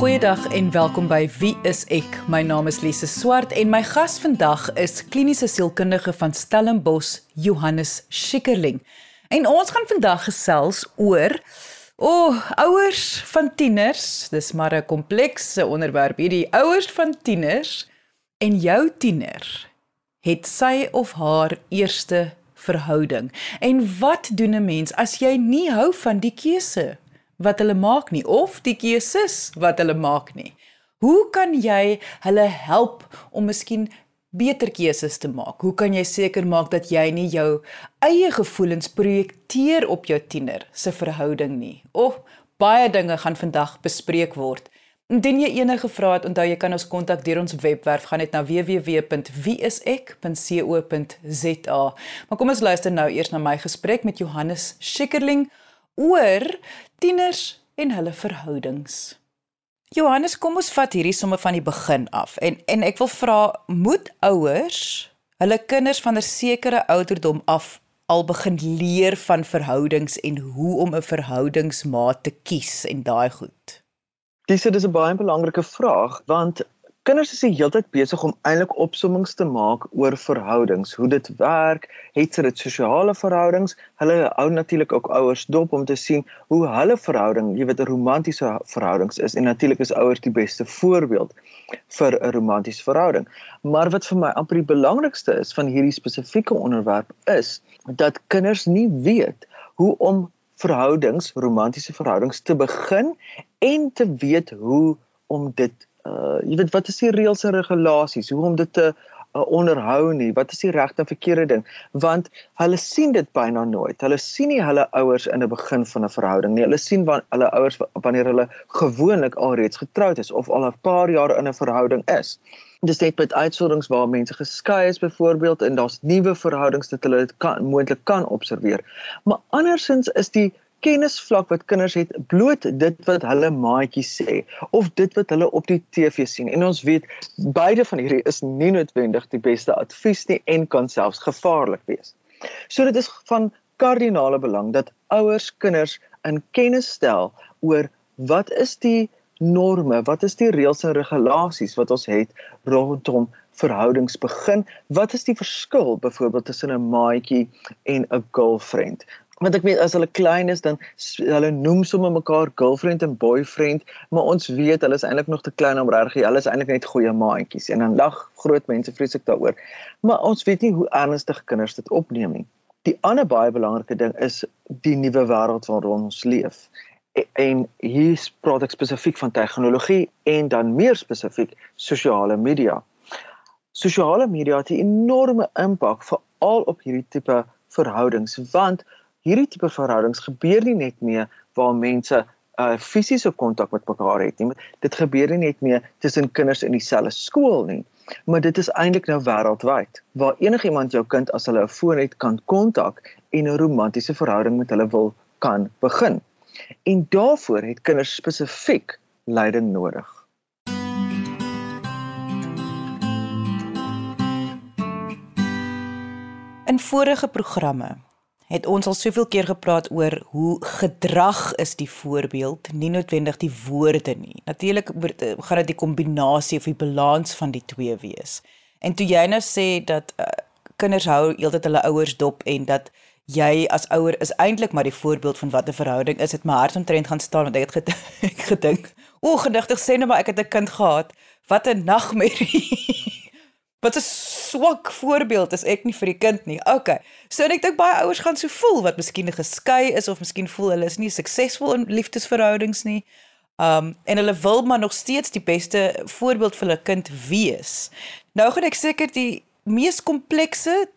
Goeiedag en welkom by Wie is ek? My naam is Lise Swart en my gas vandag is kliniese sielkundige van Stellenbosch, Johannes Schikkerling. En ons gaan vandag gesels oor o, oh, ouers van tieners. Dis maar 'n komplekse onderwerp hierdie ouers van tieners en jou tiener het sy of haar eerste verhouding. En wat doen 'n mens as jy nie hou van die keuse wat hulle maak nie of die keuses wat hulle maak nie? Hoe kan jy hulle help om miskien beter keuses te maak? Hoe kan jy seker maak dat jy nie jou eie gevoelens projekteer op jou tiener se verhouding nie? Of baie dinge gaan vandag bespreek word. Indien jy enige vrae het, onthou jy kan ons kontak deur ons webwerf gaan net na www.wieisek.co.za. Maar kom ons luister nou eers na my gesprek met Johannes Schikkerling oor tieners en hulle verhoudings. Johannes, kom ons vat hierdie somme van die begin af. En en ek wil vra, moet ouers hulle kinders van 'n sekere ouderdom af al begin leer van verhoudings en hoe om 'n verhoudingsmaat te kies en daai goed? Dis dis 'n baie belangrike vraag want kinders is die hele tyd besig om eintlik opsommings te maak oor verhoudings, hoe dit werk, het dit sosiale verhoudings. Hulle hou natuurlik ook ouers dop om te sien hoe hulle verhouding, jy weet romantiese verhoudings is en natuurlik is ouers die beste voorbeeld vir 'n romantiese verhouding. Maar wat vir my amper die belangrikste is van hierdie spesifieke onderwerp is dat kinders nie weet hoe om verhoudings, romantiese verhoudings te begin en te weet hoe om dit uh jy weet wat is die reëls en regulasies, hoe om dit te uh, onderhou nie, wat is die regte en verkeerde ding? Want hulle sien dit byna nooit. Hulle sien nie hulle ouers in 'n begin van 'n verhouding nie. Hulle sien wanneer hulle ouers wanneer hulle gewoonlik alreeds getroud is of al 'n paar jaar in 'n verhouding is. Dis net met uitsonderings waar mense geskei is byvoorbeeld en daar's nuwe verhoudings dat hulle dit kan moontlik kan observeer. Maar andersins is die kennisvlak wat kinders het bloot dit wat hulle maatjies sê of dit wat hulle op die TV sien en ons weet beide van hierdie is nie noodwendig die beste advies nie en kan selfs gevaarlik wees. So dit is van kardinale belang dat ouers kinders in kennis stel oor wat is die norme, wat is die reëls en regulasies wat ons het rondom verhoudings begin? Wat is die verskil byvoorbeeld tussen 'n maatjie en 'n girlfriend? Want ek weet as hulle klein is dan hulle noem sommer mekaar girlfriend en boyfriend maar ons weet hulle is eintlik nog te klein om regtig hulle is eintlik net goeie maatjies en dan lag groot mense vreeslik daaroor. Maar ons weet nie hoe ernstig kinders dit opneem nie. Die ander baie belangrike ding is die nuwe wêreld waarin ons leef. E, en hier praat ek spesifiek van tegnologie en dan meer spesifiek sosiale media. Sosiale media het 'n enorme impak veral op hierdie tipe verhoudings want hierdie tipe verhoudings gebeur nie net meer waar mense uh fisiese kontak met mekaar het nie. Dit gebeur nie net meer tussen kinders in dieselfde skool nie, maar dit is eintlik nou wêreldwyd waar enigiemand jou kind as hulle 'n foon het kan kontak en 'n romantiese verhouding met hulle wil kan begin. En daarvoor het kinders spesifiek leiding nodig. In vorige programme het ons al soveel keer gepraat oor hoe gedrag is die voorbeeld, nie noodwendig die woorde nie. Natuurlik gaan dit die kombinasie of die balans van die twee wees. En toe jy nou sê dat uh, kinders hou heeltyd hulle ouers dop en dat jy as ouer is eintlik maar die voorbeeld van wat 'n verhouding is, het my hart omtrent gaan staan want ek het gedink, o, gedigtig sê nou maar ek het 'n kind gehad. Wat 'n nagmerrie. Wat 'n swak voorbeeld is ek nie vir die kind nie. OK. So ek dink baie ouers gaan so voel wat miskien geskei is of miskien voel hulle is nie suksesvol in liefdesverhoudings nie. Um en hulle wil maar nog steeds die beste voorbeeld vir hulle kind wees. Nou gaan ek seker die mees komplekse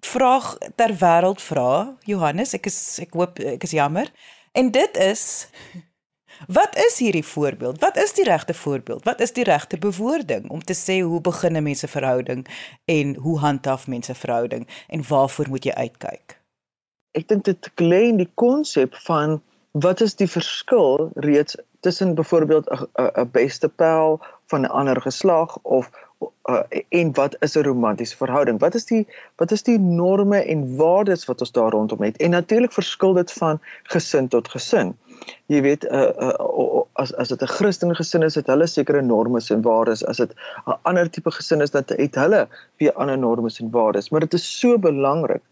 vraag ter wêreld vra, Johannes. Ek is ek hoop ek is jammer. En dit is Wat is hierdie voorbeeld? Wat is die regte voorbeeld? Wat is die regte bewoording om te sê hoe begin 'n mens se verhouding en hoe handhaaf mense verhouding en waarvoor moet jy uitkyk? Ek dink dit klein die konsep van wat is die verskil reeds tussen byvoorbeeld 'n 'n beste pel van 'n ander geslag of uh, en wat is 'n romantiese verhouding? Wat is die wat is die norme en waardes wat ons daar rondom het? En natuurlik verskil dit van gesin tot gesin. Jy weet uh, uh, as as dit 'n Christen gesin is, het hulle sekere normes en waardes. As dit 'n ander tipe gesin is, dan het hulle weer ander normes en waardes. Maar dit is so belangrik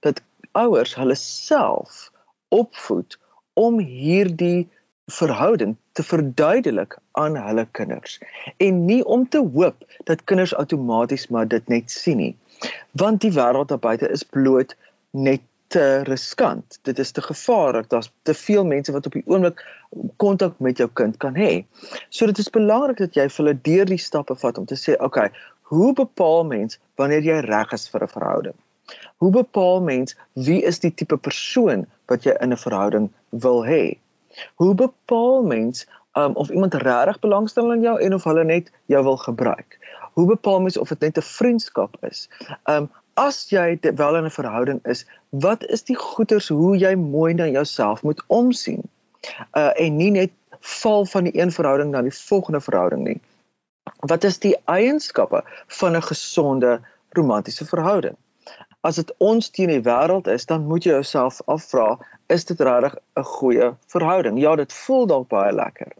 dat ouers hulle self opvoed om hierdie verhouding te verduidelik aan hulle kinders en nie om te hoop dat kinders outomaties maar dit net sien nie want die wêreld daar buite is bloot net te riskant. Dit is te gevaarlik. Daar's te veel mense wat op die oomblik kontak met jou kind kan hê. So dit is belangrik dat jy vir hulle deur die stappe vat om te sê, "Oké, okay, hoe bepaal mens wanneer jy reg is vir 'n verhouding?" Hoe bepaal mens wie is die tipe persoon wat jy in 'n verhouding wil hê? Hoe bepaal mens um, of iemand regtig belangstel in jou en of hulle net jou wil gebruik? Hoe bepaal mens of dit net 'n vriendskap is? Um as jy wel in 'n verhouding is, wat is die goeders hoe jy mooi na jouself moet omsien? Uh en nie net val van die een verhouding na die volgende verhouding nie. Wat is die eienskappe van 'n gesonde romantiese verhouding? As dit ons teen die wêreld is, dan moet jy jouself afvra, is dit regtig 'n goeie verhouding? Ja, dit voel dalk baie lekker.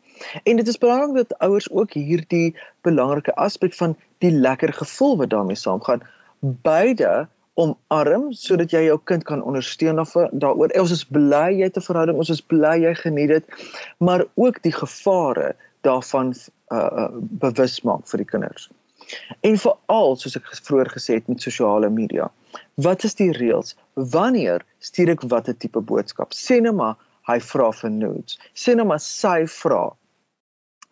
En dit is belangrik dat ouers ook hierdie belangrike aspek van die lekker gevoel wat daarmee saamgaan, beide omarm sodat jy jou kind kan ondersteun daaroor. Ons is bly jy het 'n verhouding, ons is bly jy geniet dit, maar ook die gevare daarvan uh bewus maak vir die kinders. En veral soos ek vroeër gesê het met sosiale media. Wat is die reëls? Wanneer stuur ek watter tipe boodskap? Sê net maar hy vra vir nudes. Sê net maar sy vra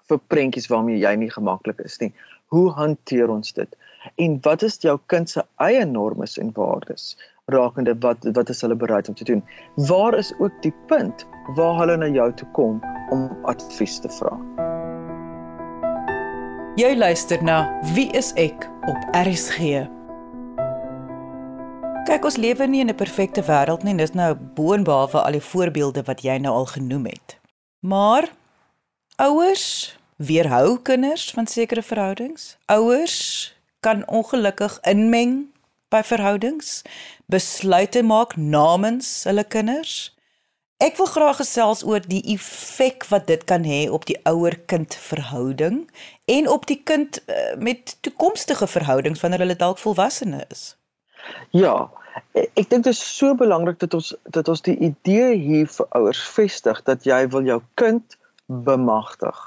vir prentjies waarmee jy nie gemaklik is nie. Hoe hanteer ons dit? En wat is jou kind se eie normes en waardes rakende wat wat is hulle bereid om te doen? Waar is ook die punt waar hulle na jou toe kom om advies te vra? Jy luister na Wie is ek op RSG. Kyk, ons lewe nie in 'n perfekte wêreld nie. Dis nou boonbehalwe al die voorbeelde wat jy nou al genoem het. Maar ouers weerhou kinders van sekere verhoudings. Ouers kan ongelukkig inmeng by verhoudings, besluite maak namens hulle kinders. Ek wil graag gesels oor die effek wat dit kan hê op die ouer-kind verhouding en op die kind uh, met toekomstige verhoudings wanneer hulle dalk volwasse is. Ja, ek dink dit is so belangrik dat ons dat ons die idee hier vir ouers vestig dat jy wil jou kind bemagtig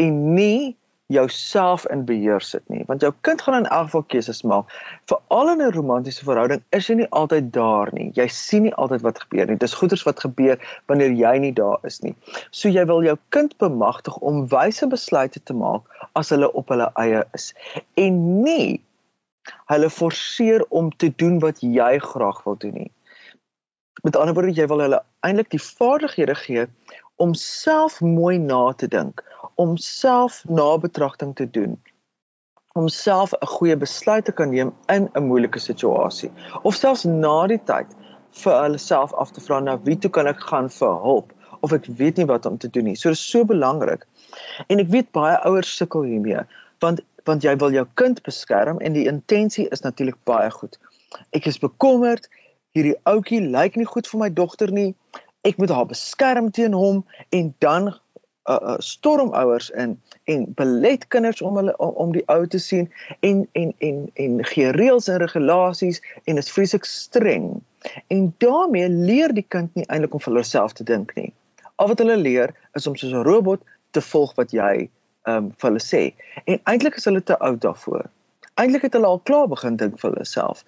en nie jouself in beheer sit nie want jou kind gaan in elk geval keuses maak. Veral in 'n romantiese verhouding is jy nie altyd daar nie. Jy sien nie altyd wat gebeur nie. Dis goeders wat gebeur wanneer jy nie daar is nie. So jy wil jou kind bemagtig om wyse besluite te maak as hulle op hulle eie is en nie hulle forceer om te doen wat jy graag wil doen nie. Met ander woorde jy wil hulle eintlik die vaardighede gee om self mooi na te dink om self nabetragting te doen om self 'n goeie besluit te kan neem in 'n moeilike situasie of selfs na die tyd vir hulle self af te vra na wie toe kan ek gaan vir hulp of ek weet nie wat om te doen nie. So dis so belangrik. En ek weet baie ouers sukkel hiermee want want jy wil jou kind beskerm en die intensie is natuurlik baie goed. Ek is bekommerd hierdie ouetjie lyk nie goed vir my dogter nie. Ek moet haar beskerm teen hom en dan uh, uh, stormouers in en belet kinders om hulle om, om die ou te sien en en en en gee reëls en regulasies en is vreeslik streng. En daarmee leer die kind nie eintlik om vir hulself te dink nie. Al wat hulle leer is om soos 'n robot te volg wat jy ehm um, vir hulle sê. En eintlik is hulle te oud daarvoor. Eintlik het hulle al klaar begin dink vir hulle self.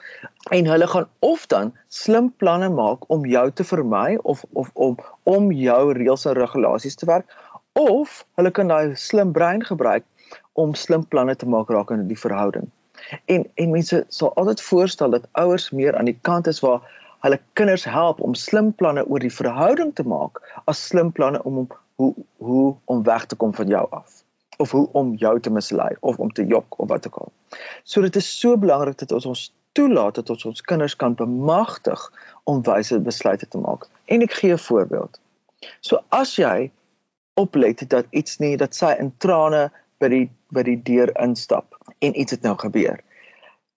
En hulle gaan of dan slim planne maak om jou te vermy of of om om jou reëls en regulasies te werk of hulle kan daai slim brein gebruik om slim planne te maak rakende die verhouding. En en mense sal altyd voorstel dat ouers meer aan die kant is waar hulle kinders help om slim planne oor die verhouding te maak as slim planne om om hoe hoe om weg te kom van jou af of hoe om jou te mislei of om te jok of wat ook al. So dit is so belangrik dat ons ons toelaat dat ons ons kinders kan bemagtig om wyse besluite te maak. En ek gee 'n voorbeeld. So as jy oplet dat iets nie dat sy in trane by die by die deur instap en iets het nou gebeur.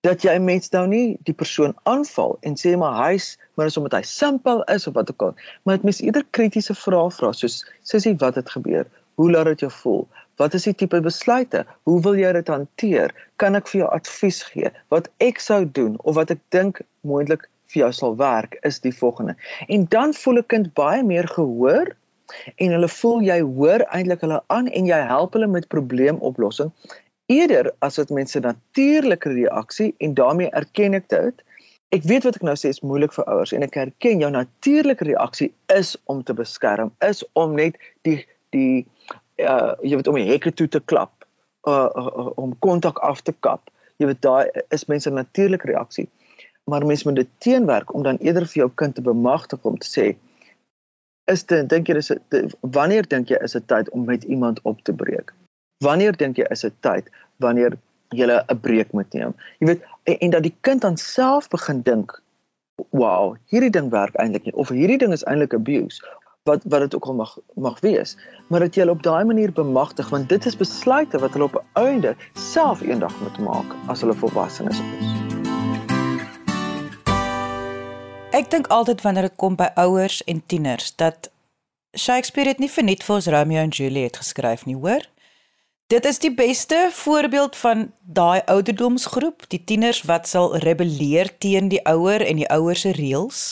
dat jy mens nou nie die persoon aanval en sê maar hy's maar is omdat hy simpel is of wat ook al. Maar dit mens eerder kritiese vrae vra soos sussie wat het gebeur? Hoe laat dit jou voel? Wat is die tipe besluite? Hoe wil jy dit hanteer? Kan ek vir jou advies gee? Wat ek sou doen of wat ek dink moontlik vir jou sal werk is die volgende. En dan voel 'n kind baie meer gehoor en hulle voel jy hoor eintlik hulle aan en jy help hulle met probleemoplossing eerder as dit mense natuurlike reaksie en daarmee erken ek dit. Ek weet wat ek nou sê is moeilik vir ouers en ek erken jou natuurlike reaksie is om te beskerm, is om net die die uh jy weet om die hekke toe te klap, uh, uh, uh om kontak af te kap. Jy weet daai is mense natuurlike reaksie. Maar mense moet dit teenwerk om dan eerder vir jou kind te bemagtig om te sê is dit dink jy is dit wanneer dink jy is dit tyd om met iemand op te breek? wanneer dink jy is dit tyd wanneer jy 'n breek moet neem? Jy weet en, en dat die kind dan self begin dink, "Wow, hierdie ding werk eintlik nie of hierdie ding is eintlik abuse." wat wat dit ook al mag mag wees maar dat jy hulle op daai manier bemagtig want dit is besluite wat hulle op 'n einde self eendag moet maak as hulle volwassenes is. Ek dink altyd wanneer dit kom by ouers en tieners dat Shakespeare het nie vir net vir ons Romeo en Juliet geskryf nie, hoor? Dit is die beste voorbeeld van daai ouderdomsgroep, die tieners wat sal rebelleer teen die ouer en die ouers se reëls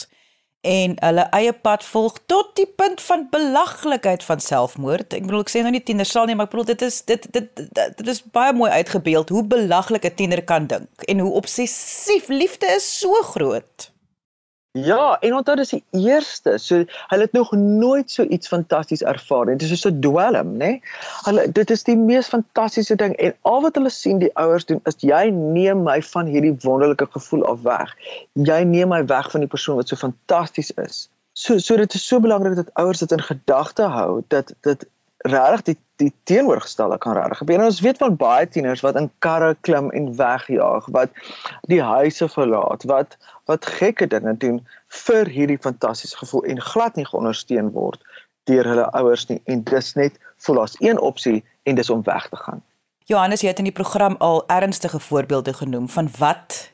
en hulle eie pad volg tot die punt van belaglikheid van selfmoord. Ek bedoel ek sê nou nie tieners sal nie, maar ek bedoel dit is dit dit dit, dit is baie mooi uitgebeeld hoe belaglik 'n tiener kan dink en hoe obsessief liefde is so groot. Ja, en onthou dis die eerste. So hulle het nog nooit so iets fantasties ervaar nie. Dit is so 'n dwelm, né? Hulle dit is die mees fantastiese ding en al wat hulle sien die ouers doen is jy neem my van hierdie wonderlike gevoel af weg. Jy neem my weg van die persoon wat so fantasties is. So so dit is so belangrik dat ouers dit in gedagte hou dat dit regtig die die teenoorgestelde kan regtig gebeur. En ons weet van baie tieners wat in karre klim en wegjaag, wat die huise verlaat, wat wat gekke dinge doen vir hierdie fantastiese gevoel en glad nie geondersteun word deur hulle ouers nie en dis net voel as een opsie en dis om weg te gaan. Johannes, jy het in die program al ernstige voorbeelde genoem van wat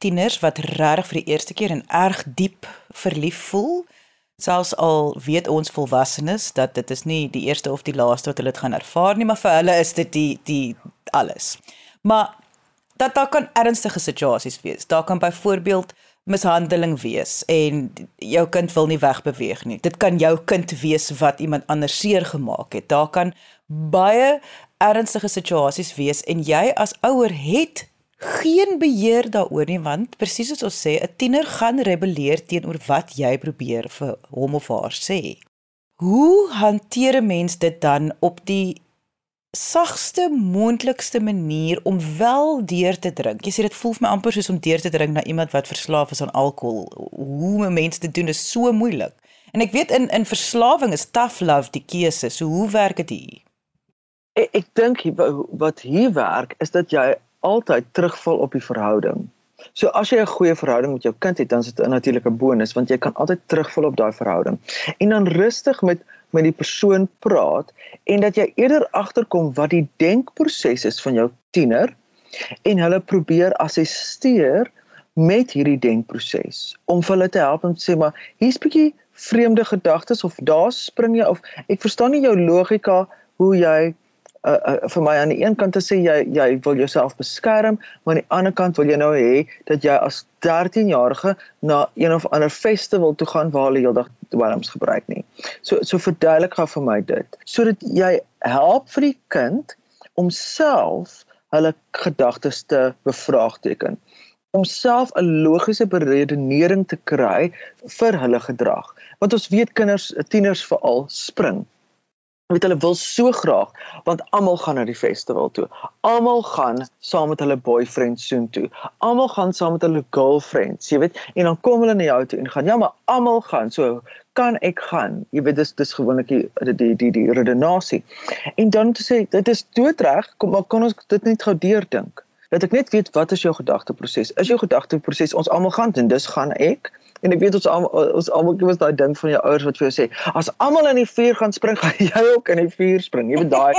tieners wat regtig vir die eerste keer en erg diep verlief voel Selfs al weet ons volwassenes dat dit is nie die eerste of die laaste wat hulle dit gaan ervaar nie, maar vir hulle is dit die die alles. Maar dat daar kan ernstige situasies wees. Daar kan byvoorbeeld mishandeling wees en jou kind wil nie wegbeweeg nie. Dit kan jou kind wees wat iemand anders seer gemaak het. Daar kan baie ernstige situasies wees en jy as ouer het geen beheer daaroor nie want presies soos ons sê 'n tiener gaan rebelleer teenoor wat jy probeer vir hom of haar sê. Hoe hanteer 'n mens dit dan op die sagste moontlikste manier om wel deur te drink? Jy sê dit voel vir my amper soos om deur te drink na iemand wat verslaaf is aan alkohol. Hoe 'n mens dit doen is so moeilik. En ek weet in in verslawing is tough love die keuse. So hoe werk dit hier? Ek, ek dink wat hier werk is dat jy altyd terugval op die verhouding. So as jy 'n goeie verhouding met jou kind het, dan is dit 'n natuurlike bonus want jy kan altyd terugval op daai verhouding. En dan rustig met met die persoon praat en dat jy eerder agterkom wat die denkproses is van jou tiener en hulle probeer assisteer met hierdie denkproses om vir hulle te help om te sê maar hier's 'n bietjie vreemde gedagtes of daar spring jy of ek verstaan nie jou logika hoe jy uh, uh, vir my aan die een kant te sê jy jy wil jouself beskerm, maar aan die ander kant wil jy nou hê dat jy as 13-jarige na een of ander festival toe gaan waar hulle heeldag dwelms gebruik nie. So so verduidelik gou vir my dit. Sodat jy help vir die kind om self hulle gedagtes te bevraagteken om self 'n logiese beredenering te kry vir hulle gedrag. Want ons weet kinders, tieners veral spring weet hulle wil so graag want almal gaan na die festival toe. Almal gaan saam met hulle boyfriend soen toe. Almal gaan saam met hulle girlfriends, jy weet, en dan kom hulle na jou toe en gaan ja, maar almal gaan. So kan ek gaan. Jy weet dis dis gewoonlik die die die die, redenasie. En dan te sê dit is doodreg, kom maar kan ons dit net gou deurdink. Dat ek net weet wat is jou gedagteproses? Is jou gedagteproses ons almal gaan en dis gaan ek En ek weet ons almal ons almal as daai ding van jou ouers wat vir jou sê, as almal in die vuur gaan spring, gaan jy ook in die vuur spring. Jy weet daai.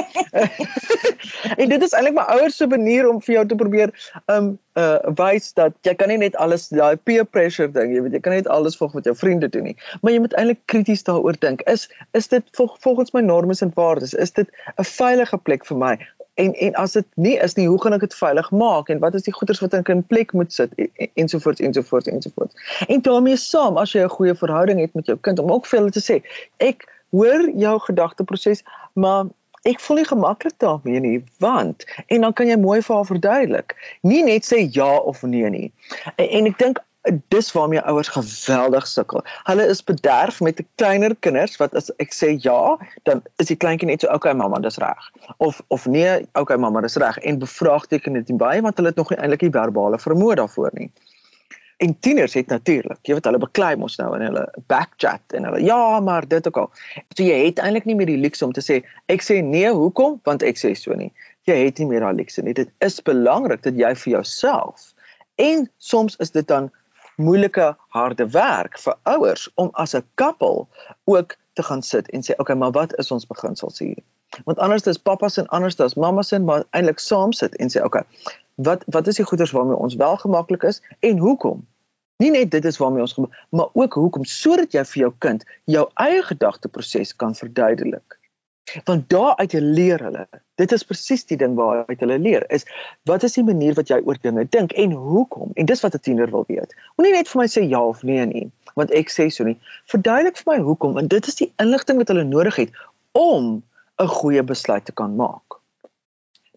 en dit is eintlik my ouers se manier om vir jou te probeer um uh wys dat jy kan nie net alles daai peer pressure ding, jy weet jy kan net alles volg wat jou vriende doen nie. Maar jy moet eintlik krities daaroor dink. Is is dit vol, volgens my normes en waardes? Is dit 'n veilige plek vir my? En en as dit nie is nie, hoe gaan ek dit veilig maak en wat is die goeders wat in plek moet sit ensovoorts ensovoorts ensovoorts. En daarmee saam, as jy 'n goeie verhouding het met jou kind om ook vir hulle te sê, ek hoor jou gedagteproses, maar ek voel nie gemaklik daarmee nie, want en dan kan jy mooi vir haar verduidelik. Nie net sê ja of nee nie. En, en ek dink dis waarmee ouers geweldig sukkel. Hulle is bederf met 'n kleiner kinders wat as ek sê ja, dan is die kleintjie net so okay mamma, dis reg. Of of nee, okay mamma, dis reg en bevraagteken dit nie baie want hulle het nog nie eintlik die verbale vermoë daarvoor nie. En tieners het natuurlik, jy weet hulle beklei mos nou in hulle backchat en hulle ja, maar dit ook al. So jy het eintlik nie meer die luks om te sê ek sê nee, hoekom? Want ek sê so nie. Jy het nie meer daai luks nie. Dit is belangrik dat jy vir jouself en soms is dit dan moeilike harde werk vir ouers om as 'n koppel ook te gaan sit en sê okay maar wat is ons beginsels hier? Want anders is pappas en anders is mammas en maar eintlik saam sit en sê okay wat wat is die goeders waarmee ons wel gemaklik is en hoekom? Nie net dit is waarmee ons maar ook hoekom sodat jy vir jou kind jou eie gedagteproses kan verduidelik want daaruit leer hulle dit is presies die ding waaruit hulle leer is wat is die manier wat jy oor dinge dink en hoekom? En dis wat 'n tiener wil weet. Moenie net vir my sê ja of nee nie want ek sê so nie. Verduidelik vir my hoekom en dit is die inligting wat hulle nodig het om 'n goeie besluit te kan maak.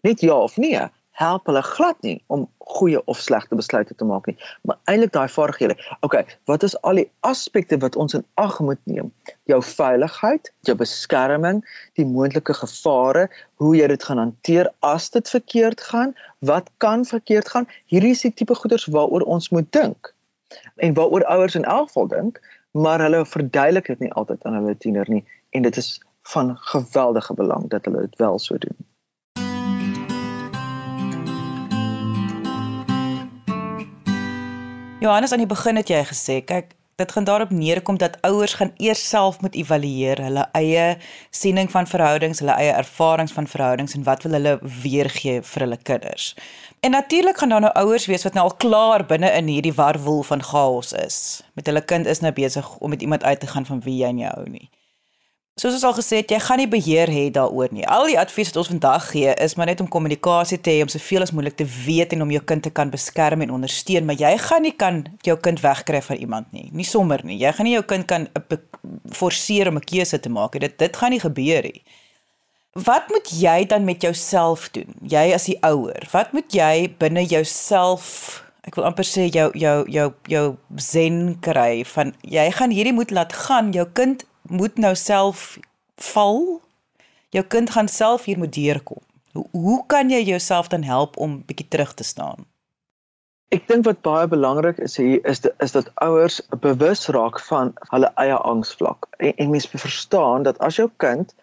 Net ja of nee help hulle glad nie om goeie of slegte besluite te maak nie. Maar eintlik daai vaardighede. Okay, wat is al die aspekte wat ons in ag moet neem? Jou veiligheid, jou beskerming, die moontlike gevare, hoe jy dit gaan hanteer as dit verkeerd gaan, wat kan verkeerd gaan? Hierdie is die tipe goeders waaroor ons moet dink. En waaroor ouers in elk geval dink, maar hulle verduidelik dit nie altyd aan hulle tiener nie en dit is van geweldige belang dat hulle dit wel so doen. Johannes aan die begin het jy gesê, kyk, dit gaan daarop neerkom dat ouers gaan eers self moet evalueer hulle eie siening van verhoudings, hulle eie ervarings van verhoudings en wat wil hulle weergee vir hulle kinders. En natuurlik gaan daar nou ouers wees wat nou al klaar binne in hierdie warwoel van chaos is. Met hulle kind is nou besig om met iemand uit te gaan van wie jy nie hou nie. Soos ons al gesê het, jy gaan nie beheer hê daaroor nie. Al die advies wat ons vandag gee, is maar net om kommunikasie te hê om soveel as moontlik te weet en om jou kind te kan beskerm en ondersteun, maar jy gaan nie kan jou kind wegkry van iemand nie. Nie sommer nie. Jy gaan nie jou kind kan forceer om 'n keuse te maak. Dit dit gaan nie gebeur nie. Wat moet jy dan met jouself doen? Jy as die ouer, wat moet jy binne jouself Ek wil amper sê jou jou jou jou zen kry van jy gaan hierdie moet laat gaan jou kind moet nou self val. Jou kind gaan self hier moet deurkom. Hoe hoe kan jy jouself dan help om bietjie terug te staan? Ek dink wat baie belangrik is hier is de, is dat ouers bewus raak van hulle eie angsvlak. En, en mens moet verstaan dat as jou kind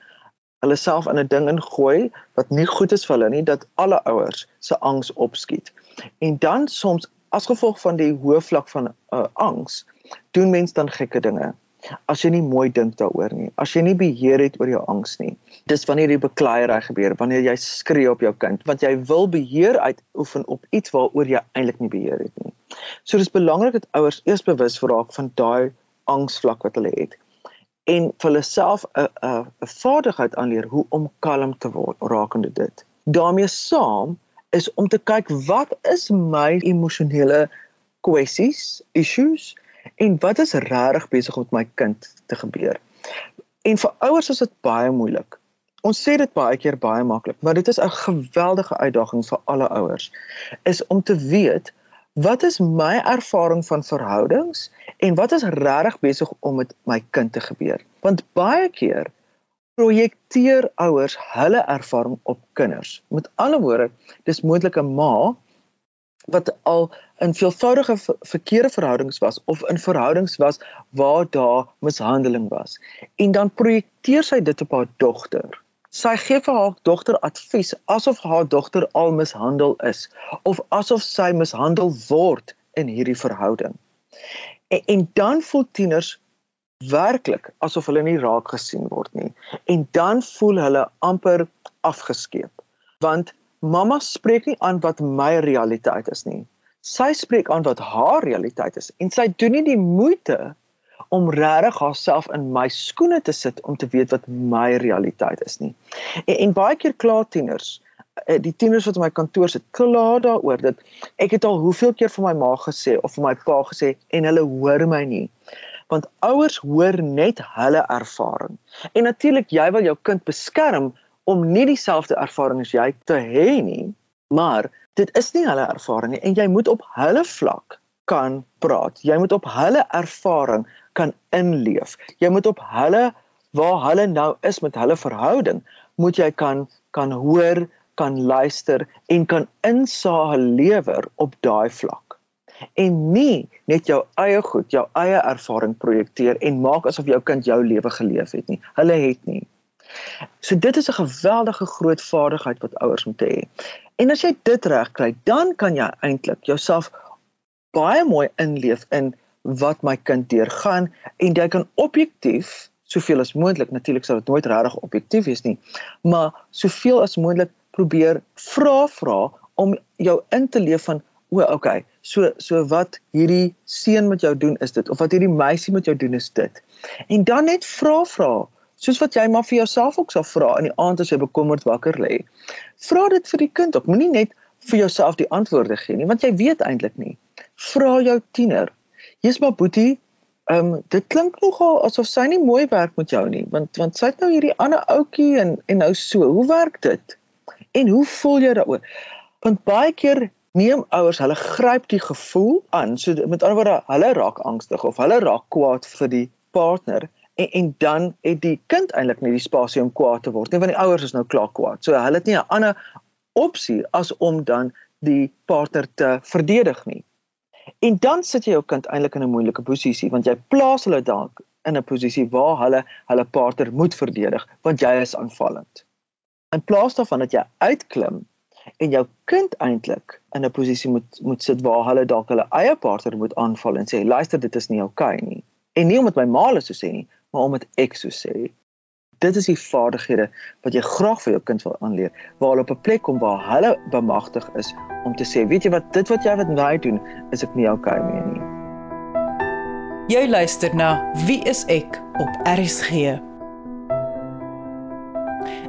hulle self in 'n ding ingooi wat nie goed is vir hulle nie, dat alle ouers se angs opskiet. En dan soms as gevolg van die hoë vlak van uh, angs, doen mense dan gekke dinge as jy nie mooi dink daaroor nie, as jy nie beheer het oor jou angs nie. Dis wanneer die bekleierery gebeur, wanneer jy skree op jou kind, want jy wil beheer uitoefen op iets waaroor jy eintlik nie beheer het nie. So dis belangrik dat ouers eers bewus raak van daai angsvlak wat hulle het en vir hulle self 'n 'n 'n vaardigheid aanleer hoe om kalm te word rakende dit. daarmee saam is om te kyk wat is my emosionele kwessies, issues en wat is regtig besig met my kind te gebeur. En vir ouers is dit baie moeilik. Ons sê dit baie keer baie maklik, maar dit is 'n geweldige uitdaging vir alle ouers is om te weet wat is my ervaring van verhoudings en wat is regtig besig om met my kind te gebeur. Want baie keer projekteer ouers hulle ervaring op kinders. Met ander woorde, dis moontlik 'n ma wat al in veelvoudige verkeerde verhoudings was of in verhoudings was waar daar mishandeling was. En dan projekteer sy dit op haar dogter. Sy gee vir haar dogter advies asof haar dogter al mishandel is of asof sy mishandel word in hierdie verhouding. En, en dan voel tieners werklik asof hulle nie raak gesien word nie. En dan voel hulle amper afgeskeep. Want mamma spreek nie aan wat my realiteit is nie. Sy spreek aan wat haar realiteit is en sy doen nie die moeite om regtig haarself in my skoene te sit om te weet wat my realiteit is nie. En, en baie keer kla tieners, eh, die tieners wat in my kantoor sit, kla daaroor dat ek het al hoeveel keer vir my ma gesê of vir my pa gesê en hulle hoor my nie. Want ouers hoor net hulle ervaring. En natuurlik jy wil jou kind beskerm om nie dieselfde ervaring as jy te hê nie, maar dit is nie hulle ervaring nie en jy moet op hulle vlak kan praat. Jy moet op hulle ervaring kan inleef. Jy moet op hulle waar hulle nou is met hulle verhouding, moet jy kan kan hoor, kan luister en kan insaag lewer op daai vlak. En nie net jou eie goed, jou eie ervaring projekteer en maak asof jou kind jou lewe geleef het nie. Hulle het nie. So dit is 'n geweldige groot vaardigheid wat ouers moet hê. En as jy dit reg kry, dan kan jy eintlik jouself baie mooi inleef in wat my kind deurgaan en jy kan objektief soveel as moontlik natuurlik sou dit nooit regtig objektief wees nie maar soveel as moontlik probeer vra vra om jou in te leef van o okay so so wat hierdie seun met jou doen is dit of wat hierdie meisie met jou doen is dit en dan net vra vra soos wat jy maar vir jouself ook sal vra in die aand as jy bekommerd wakker lê vra dit vir die kind ook moenie net vir jouself die antwoorde gee nie want jy weet eintlik nie vra jou tiener Jy's maar boetie. Ehm um, dit klink nogal asof sy nie mooi werk met jou nie, want want sy het nou hierdie ander ouetjie en en nou so. Hoe werk dit? En hoe voel jy daaroor? Want baie keer neem ouers, hulle gryp die gevoel aan. So met ander woorde, hulle raak angstig of hulle raak kwaad vir die partner en en dan het die kind eintlik nie die spasie om kwaad te word nie, want die ouers is nou klaar kwaad. So hulle het nie 'n ander opsie as om dan die partner te verdedig nie. En dan sit jy jou kind eintlik in 'n moeilike posisie want jy plaas hulle dalk in 'n posisie waar hulle hulle partner moet verdedig want jy is aanvallend. In plaas daarvan dat jy uitklim en jou kind eintlik in 'n posisie moet moet sit waar hulle dalk hulle eie partner moet aanval en sê luister dit is nie oukei okay nie. En nie omdat my ma hulle so sê nie, maar omdat ek so sê dit is die vaardighede wat jy graag vir jou kind wil aanleer waar hulle op 'n plek kom waar hulle bemagtig is om te sê weet jy wat dit wat jy wat my doen is ek nie okay mee nie. Jy luister na Wie is ek op RSG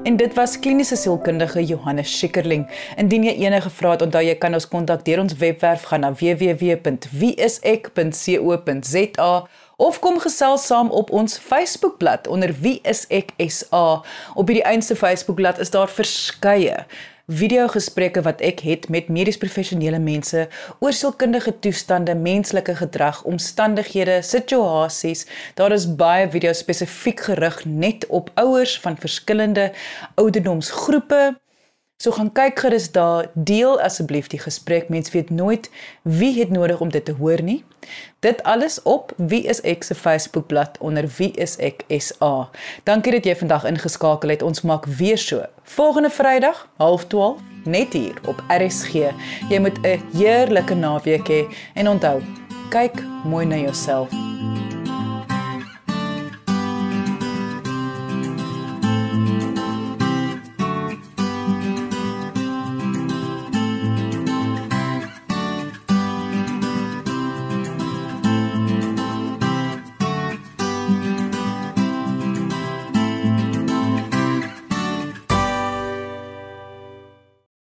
En dit was kliniese sielkundige Johannes Schikkerling. Indien jy enige vrae het, onthou jy kan ons kontak deur ons webwerf gaan na www.wieisek.co.za of kom gesels saam op ons Facebookblad onder Wie is ek SA. Op hierdie eenste Facebookblad is daar verskeie videogesprekke wat ek het met medies professionele mense oor sielkundige toestande, menslike gedrag, omstandighede, situasies. Daar is baie video's spesifiek gerig net op ouers van verskillende ouderdomsgroepe. So gaan kyk gerus daar, deel asseblief die gesprek. Mens weet nooit wie het nodig om dit te hoor nie. Dit alles op Wie is ek se Facebookblad onder Wie is ek SA. Dankie dat jy vandag ingeskakel het. Ons maak weer so. Volgende Vrydag, 12:30 net hier op RSG. Jy moet 'n heerlike naweek hê en onthou, kyk mooi na jouself.